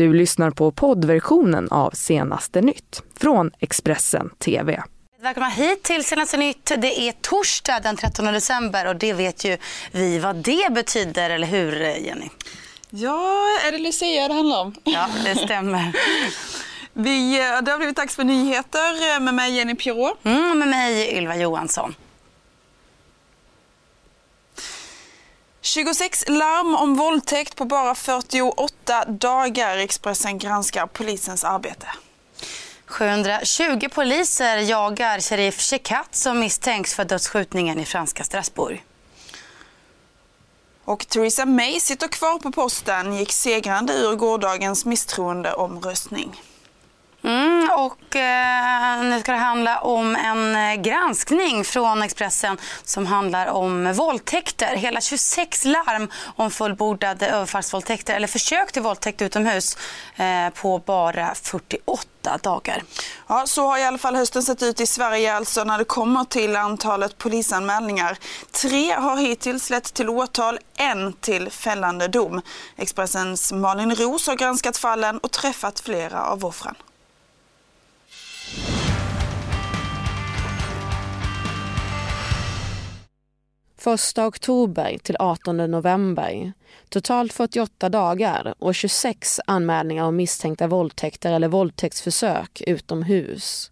Du lyssnar på poddversionen av Senaste nytt från Expressen TV. Välkomna hit till Senaste nytt. Det är torsdag den 13 december och det vet ju vi vad det betyder, eller hur Jenny? Ja, är det Lucia det handlar om? Ja, det stämmer. Vi, det har blivit dags för nyheter med mig Jenny Pirot. Mm, med mig Ylva Johansson. 26 larm om våldtäkt på bara 48 dagar. Expressen granskar polisens arbete. 720 poliser jagar Sherif Shekat som misstänks för dödsskjutningen i franska Strasbourg. Och Theresa May sitter kvar på posten, gick segrande ur gårdagens misstroendeomröstning. Mm, och eh, nu ska det handla om en eh, granskning från Expressen som handlar om våldtäkter. Hela 26 larm om fullbordade överfallsvåldtäkter eller försök till våldtäkt utomhus eh, på bara 48 dagar. Ja, så har i alla fall hösten sett ut i Sverige alltså när det kommer till antalet polisanmälningar. Tre har hittills lett till åtal, en till fällande dom. Expressens Malin Ros har granskat fallen och träffat flera av offren. 1 oktober till 18 november. Totalt 48 dagar och 26 anmälningar om misstänkta våldtäkter eller våldtäktsförsök utomhus.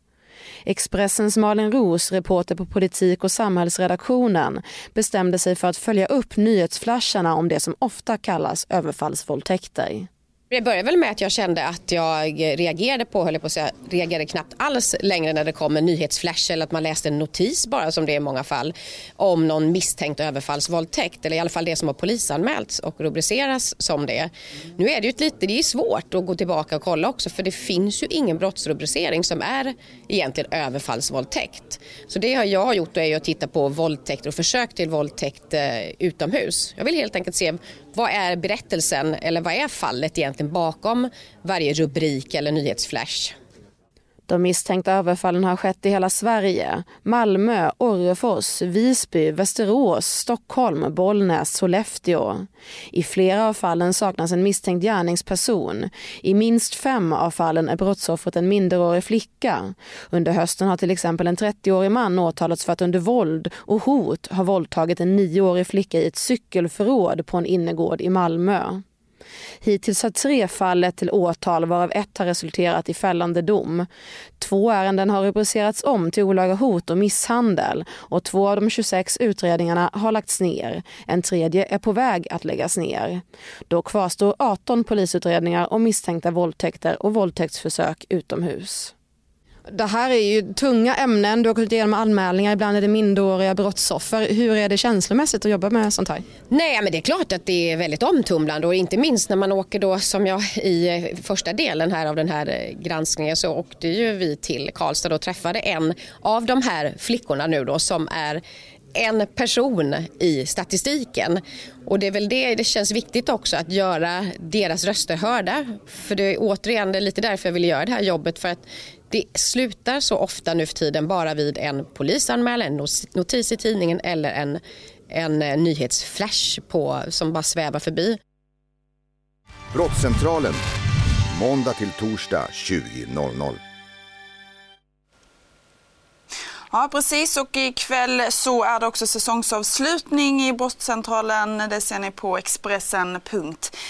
Expressens Malin Ros, reporter på politik och samhällsredaktionen bestämde sig för att följa upp nyhetsflasharna om det som ofta kallas överfallsvåldtäkter. Det började väl med att jag kände att jag reagerade på, höll jag på att säga, reagerade knappt alls längre när det kom en nyhetsflash eller att man läste en notis bara som det är i många fall om någon misstänkt överfallsvåldtäkt eller i alla fall det som har polisanmälts och rubriceras som det. Nu är det ju ett lite, det är svårt att gå tillbaka och kolla också för det finns ju ingen brottsrubricering som är egentligen överfallsvåldtäkt. Så det jag har gjort är att titta på våldtäkter och försök till våldtäkt eh, utomhus. Jag vill helt enkelt se vad är berättelsen eller vad är fallet egentligen bakom varje rubrik eller nyhetsflash? De misstänkta överfallen har skett i hela Sverige. Malmö, Orrefors, Visby, Västerås, Stockholm, Bollnäs, Sollefteå. I flera av fallen saknas en misstänkt gärningsperson. I minst fem av fallen är brottsoffret en minderårig flicka. Under hösten har till exempel en 30-årig man åtalats för att under våld och hot ha våldtagit en nioårig flicka i ett cykelförråd på en innergård i Malmö. Hittills har tre fall lett till åtal varav ett har resulterat i fällande dom. Två ärenden har rubricerats om till olaga hot och misshandel och två av de 26 utredningarna har lagts ner. En tredje är på väg att läggas ner. Då kvarstår 18 polisutredningar om misstänkta våldtäkter och våldtäktsförsök utomhus. Det här är ju tunga ämnen, du har gått igenom anmälningar, ibland är det minderåriga brottsoffer. Hur är det känslomässigt att jobba med sånt här? Nej men det är klart att det är väldigt omtumlande och inte minst när man åker då som jag i första delen här av den här eh, granskningen så åkte ju vi till Karlstad och träffade en av de här flickorna nu då som är en person i statistiken. Och det är väl det det känns viktigt också att göra deras röster hörda. För det är återigen det är lite därför jag vill göra det här jobbet för att det slutar så ofta nu för tiden bara vid en polisanmälan, en notis i tidningen eller en, en eh, nyhetsflash på, som bara svävar förbi. Brottscentralen, måndag till torsdag 20.00. Ja, precis. Och ikväll så är det också säsongsavslutning i Brottscentralen. Det ser ni på Expressen.se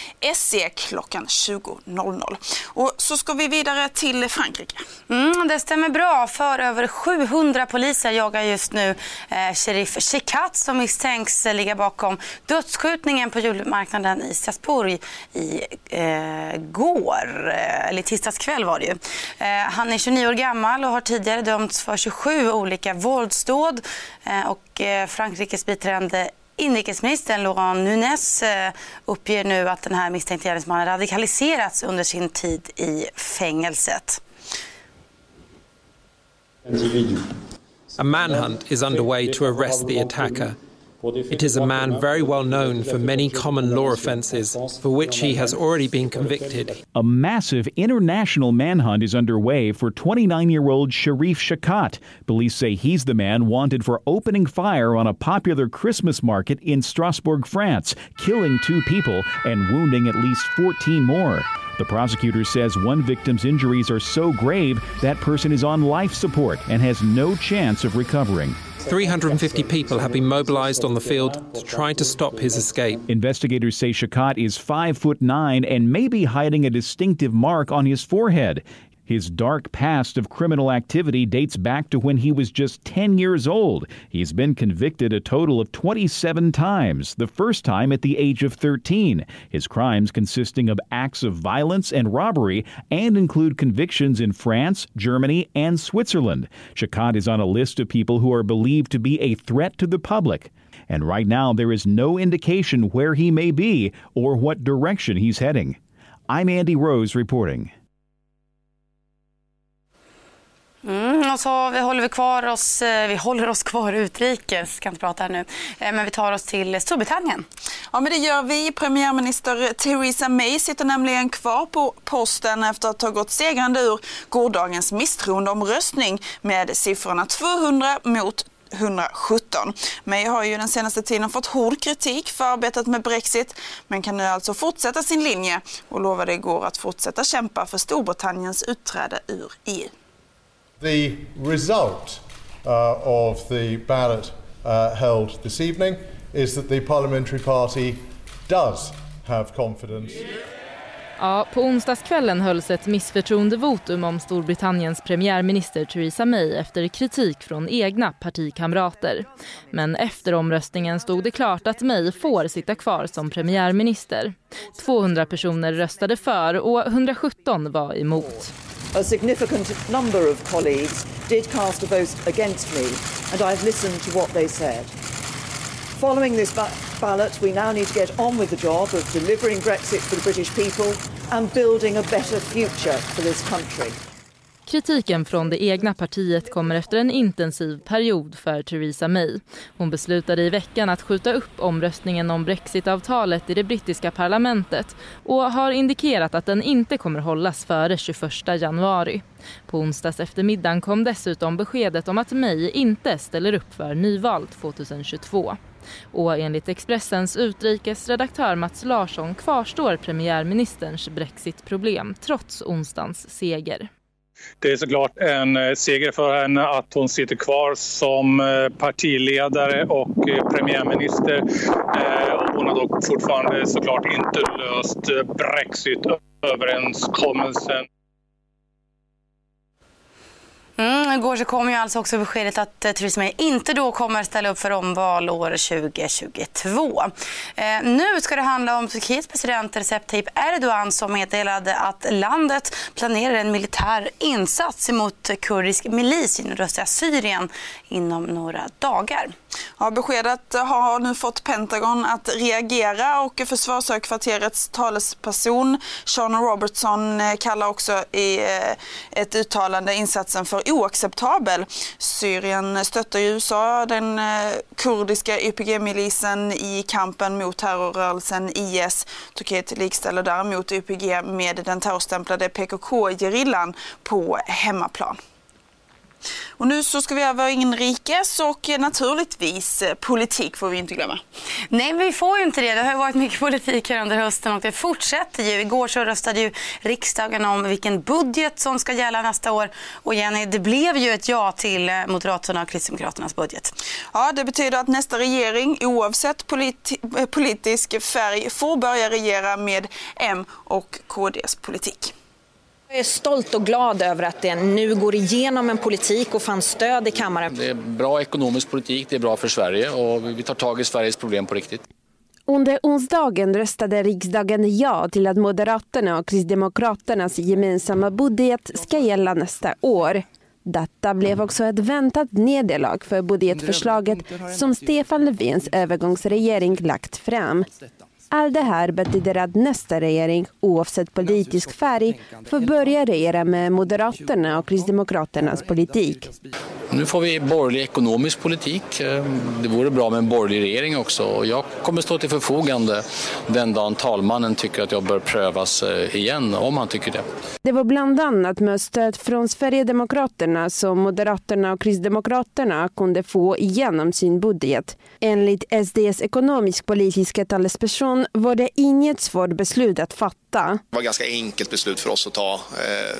klockan 20.00. Och så ska vi vidare till Frankrike. Mm, det stämmer bra. För över 700 poliser jagar just nu eh, sheriff Shekat som misstänks ligga bakom dödsskjutningen på julmarknaden i Strasbourg i eh, går. Eh, eller tisdags kväll var det ju. Eh, han är 29 år gammal och har tidigare dömts för 27 olika olika våldsdåd eh, och eh, Frankrikes biträdande Inrikesministern Laurent Nunes eh, uppger nu att den här misstänkte gärningsmannen radikaliserats under sin tid i fängelset. A manhunt is underway to arrest the attacker. It is a man very well known for many common law offences for which he has already been convicted. A massive international manhunt is underway for 29 year old Sharif Shakat. Police say he's the man wanted for opening fire on a popular Christmas market in Strasbourg, France, killing two people and wounding at least 14 more. The prosecutor says one victim's injuries are so grave that person is on life support and has no chance of recovering. 350 people have been mobilized on the field to try to stop his escape. Investigators say Shakat is 5 foot 9 and may be hiding a distinctive mark on his forehead. His dark past of criminal activity dates back to when he was just 10 years old. He's been convicted a total of 27 times, the first time at the age of 13. His crimes consisting of acts of violence and robbery and include convictions in France, Germany, and Switzerland. Chakot is on a list of people who are believed to be a threat to the public. And right now, there is no indication where he may be or what direction he's heading. I'm Andy Rose reporting. Mm, och så vi håller vi kvar oss, eh, vi håller oss kvar utrikes, ska inte prata här nu, eh, men vi tar oss till Storbritannien. Ja, men det gör vi. Premiärminister Theresa May sitter nämligen kvar på posten efter att ha gått segrande ur gårdagens misstroendeomröstning med siffrorna 200 mot 117. May har ju den senaste tiden fått hård kritik för arbetet med Brexit men kan nu alltså fortsätta sin linje och lovade igår att fortsätta kämpa för Storbritanniens utträde ur EU. The result uh, of the ballot uh, held this evening is that the parliamentary party does have confidence. Ja, på onsdagskvällen hölls ett missförtroendevotum om Storbritanniens premiärminister Theresa May efter kritik från egna partikamrater. Men efter omröstningen stod det klart att May får sitta kvar som premiärminister. 200 personer röstade för och 117 var emot. A significant number of colleagues did cast a vote against me, and I've listened to what they said. Following this ba- ballot, we now need to get on with the job of delivering Brexit for the British people and building a better future for this country. Kritiken från det egna partiet kommer efter en intensiv period för Theresa May. Hon beslutade i veckan att skjuta upp omröstningen om brexitavtalet i det brittiska parlamentet och har indikerat att den inte kommer hållas före 21 januari. På onsdags eftermiddagen kom dessutom beskedet om att May inte ställer upp för nyval 2022. Och enligt Expressens utrikesredaktör Mats Larsson kvarstår premiärministerns brexitproblem trots onsdagens seger. Det är såklart en eh, seger för henne att hon sitter kvar som eh, partiledare och eh, premiärminister. Hon har dock fortfarande såklart inte löst Brexit-överenskommelsen. Mm, igår så kom ju alltså också beskedet att eh, Theresa May inte då kommer ställa upp för omval år 2022. Eh, nu ska det handla om Turkiets president Recep Tayyip Erdogan som meddelade att landet planerar en militär insats mot kurdisk milis i nordöstra Syrien inom några dagar. Ja, beskedet har nu fått Pentagon att reagera och försvarshögkvarterets talesperson Sean Robertson kallar också i eh, ett uttalande insatsen för oacceptabel. Syrien stöttar ju USA den eh, kurdiska YPG-milisen i kampen mot terrorrörelsen IS. Turkiet likställer däremot YPG med den terrorstämplade PKK-gerillan på hemmaplan. Och nu så ska vi över inrikes och naturligtvis eh, politik får vi inte glömma. Nej, vi får ju inte det. Det har varit mycket politik här under hösten och det fortsätter ju. Igår så röstade ju riksdagen om vilken budget som ska gälla nästa år. Och Jenny, det blev ju ett ja till eh, Moderaterna och Kristdemokraternas budget. Ja, det betyder att nästa regering oavsett politi eh, politisk färg får börja regera med M och KDs politik. Jag är stolt och glad över att det nu går igenom en politik och fann stöd i kammaren. Det är bra ekonomisk politik, det är bra för Sverige och vi tar tag i Sveriges problem på riktigt. Under onsdagen röstade riksdagen ja till att Moderaterna och Kristdemokraternas gemensamma budget ska gälla nästa år. Detta blev också ett väntat nederlag för budgetförslaget som Stefan Löfvens övergångsregering lagt fram. Allt det här betyder att nästa regering, oavsett politisk färg, får börja regera med Moderaterna och Kristdemokraternas politik. Nu får vi borgerlig ekonomisk politik. Eh, det vore bra med en borgerlig regering också. Jag kommer stå till förfogande den dagen talmannen tycker att jag bör prövas eh, igen, om han tycker det. Det var bland annat med stöd från Sverigedemokraterna som Moderaterna och Kristdemokraterna kunde få igenom sin budget. Enligt SDs ekonomisk-politiska talesperson var det inget svårt beslut att fatta. Det var ett ganska enkelt beslut för oss att ta eh,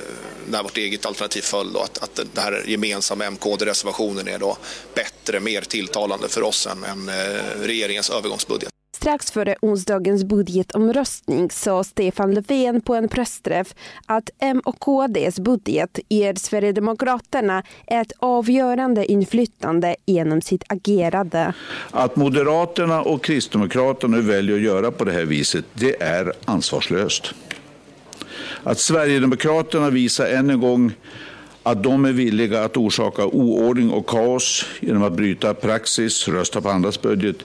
när vårt eget alternativ föll. Då, att, att den här gemensamma MKD-reservationen är då bättre, mer tilltalande för oss än, än eh, regeringens övergångsbudget. Strax före onsdagens budgetomröstning sa Stefan Löfven på en pressträff att M och KDs budget ger Sverigedemokraterna ett avgörande inflytande genom sitt agerande. Att Moderaterna och Kristdemokraterna nu väljer att göra på det här viset, det är ansvarslöst. Att Sverigedemokraterna visar än en gång att de är villiga att orsaka oordning och kaos genom att bryta praxis, rösta på andras budget,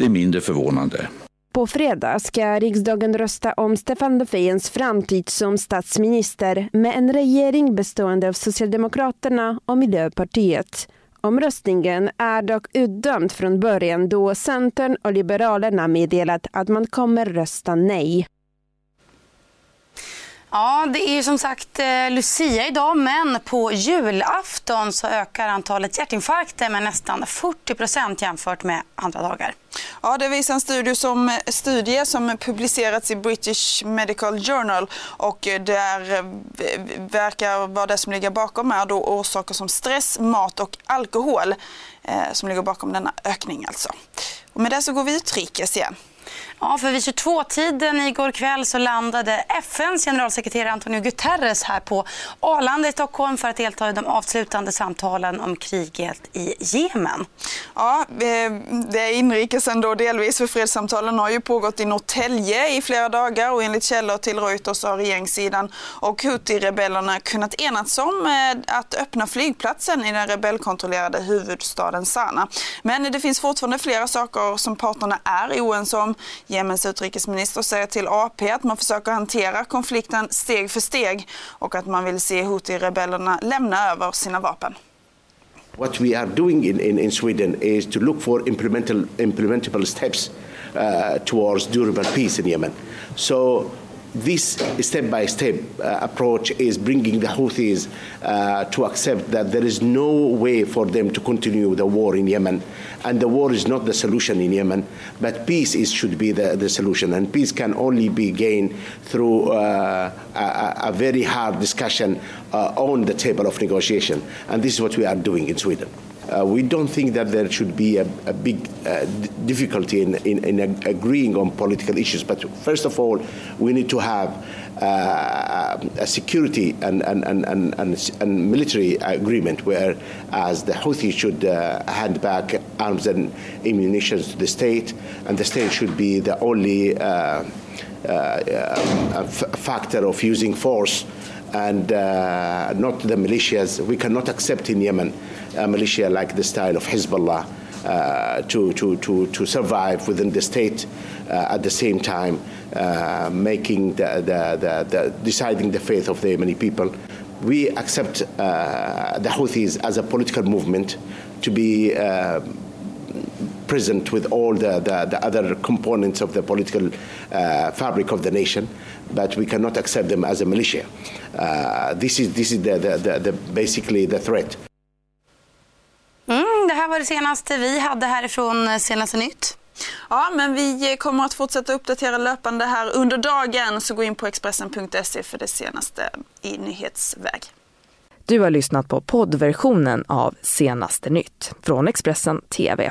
det är mindre förvånande. På fredag ska riksdagen rösta om Stefan Löfvens framtid som statsminister med en regering bestående av Socialdemokraterna och Miljöpartiet. Omröstningen är dock utdömd från början då Centern och Liberalerna meddelat att man kommer rösta nej. Ja, det är som sagt eh, Lucia idag, men på julafton så ökar antalet hjärtinfarkter med nästan 40 procent jämfört med andra dagar. Ja, det visar en studie som, studie som publicerats i British Medical Journal och där eh, verkar vara det som ligger bakom är då orsaker som stress, mat och alkohol eh, som ligger bakom denna ökning alltså. Och med det så går vi utrikes igen. Ja, för vid 22-tiden igår kväll så landade FNs generalsekreterare Antonio Guterres här på Arlanda i Stockholm för att delta i de avslutande samtalen om kriget i Jemen. Ja, eh, det är inrikes ändå delvis för fredssamtalen har ju pågått i Norrtälje i flera dagar och enligt källor till Reuters har regeringssidan och Houthi-rebellerna kunnat enats om eh, att öppna flygplatsen i den rebellkontrollerade huvudstaden Sana. Men det finns fortfarande flera saker som parterna är oense om. Jemens utrikesminister säger till AP att man försöker hantera konflikten steg för steg och att man vill se Houthi-rebellerna lämna över sina vapen. What we are doing in, in, in Sweden is to look for implementable, implementable steps uh, towards durable peace in Yemen. So this step-by-step uh, approach is bringing the Houthis uh, to accept that there is no way for them to continue the war in Yemen. And the war is not the solution in Yemen, but peace is, should be the, the solution. And peace can only be gained through uh, a, a, very hard discussion uh, on the table of negotiation. And this is what we are doing in Sweden. Uh, we don't think that there should be a, a big uh, difficulty in, in, in, agreeing on political issues. But first of all, we need to have uh, a security and, and, and, and, and, military agreement where as the Houthis should uh, hand back arms and ammunition to the state, and the state should be the only uh, uh, factor of using force and uh, not the militias. We cannot accept in Yemen a militia like the style of Hezbollah uh, to, to, to, to survive within the state uh, at the same time uh, making the, the, the, the, deciding the faith of the Yemeni people. We accept uh, the Houthis as a political movement to be uh, present with all the, the, the, other components of the political uh, fabric of the nation, but we cannot accept them as a militia. Uh, this is, this is the, the, the, basically the threat. Mm, det här var det senaste vi hade härifrån Senaste Nytt. Ja, men vi kommer att fortsätta uppdatera löpande här under dagen. Så gå in på Expressen.se för det senaste i nyhetsväg. Du har lyssnat på poddversionen av Senaste Nytt från Expressen TV.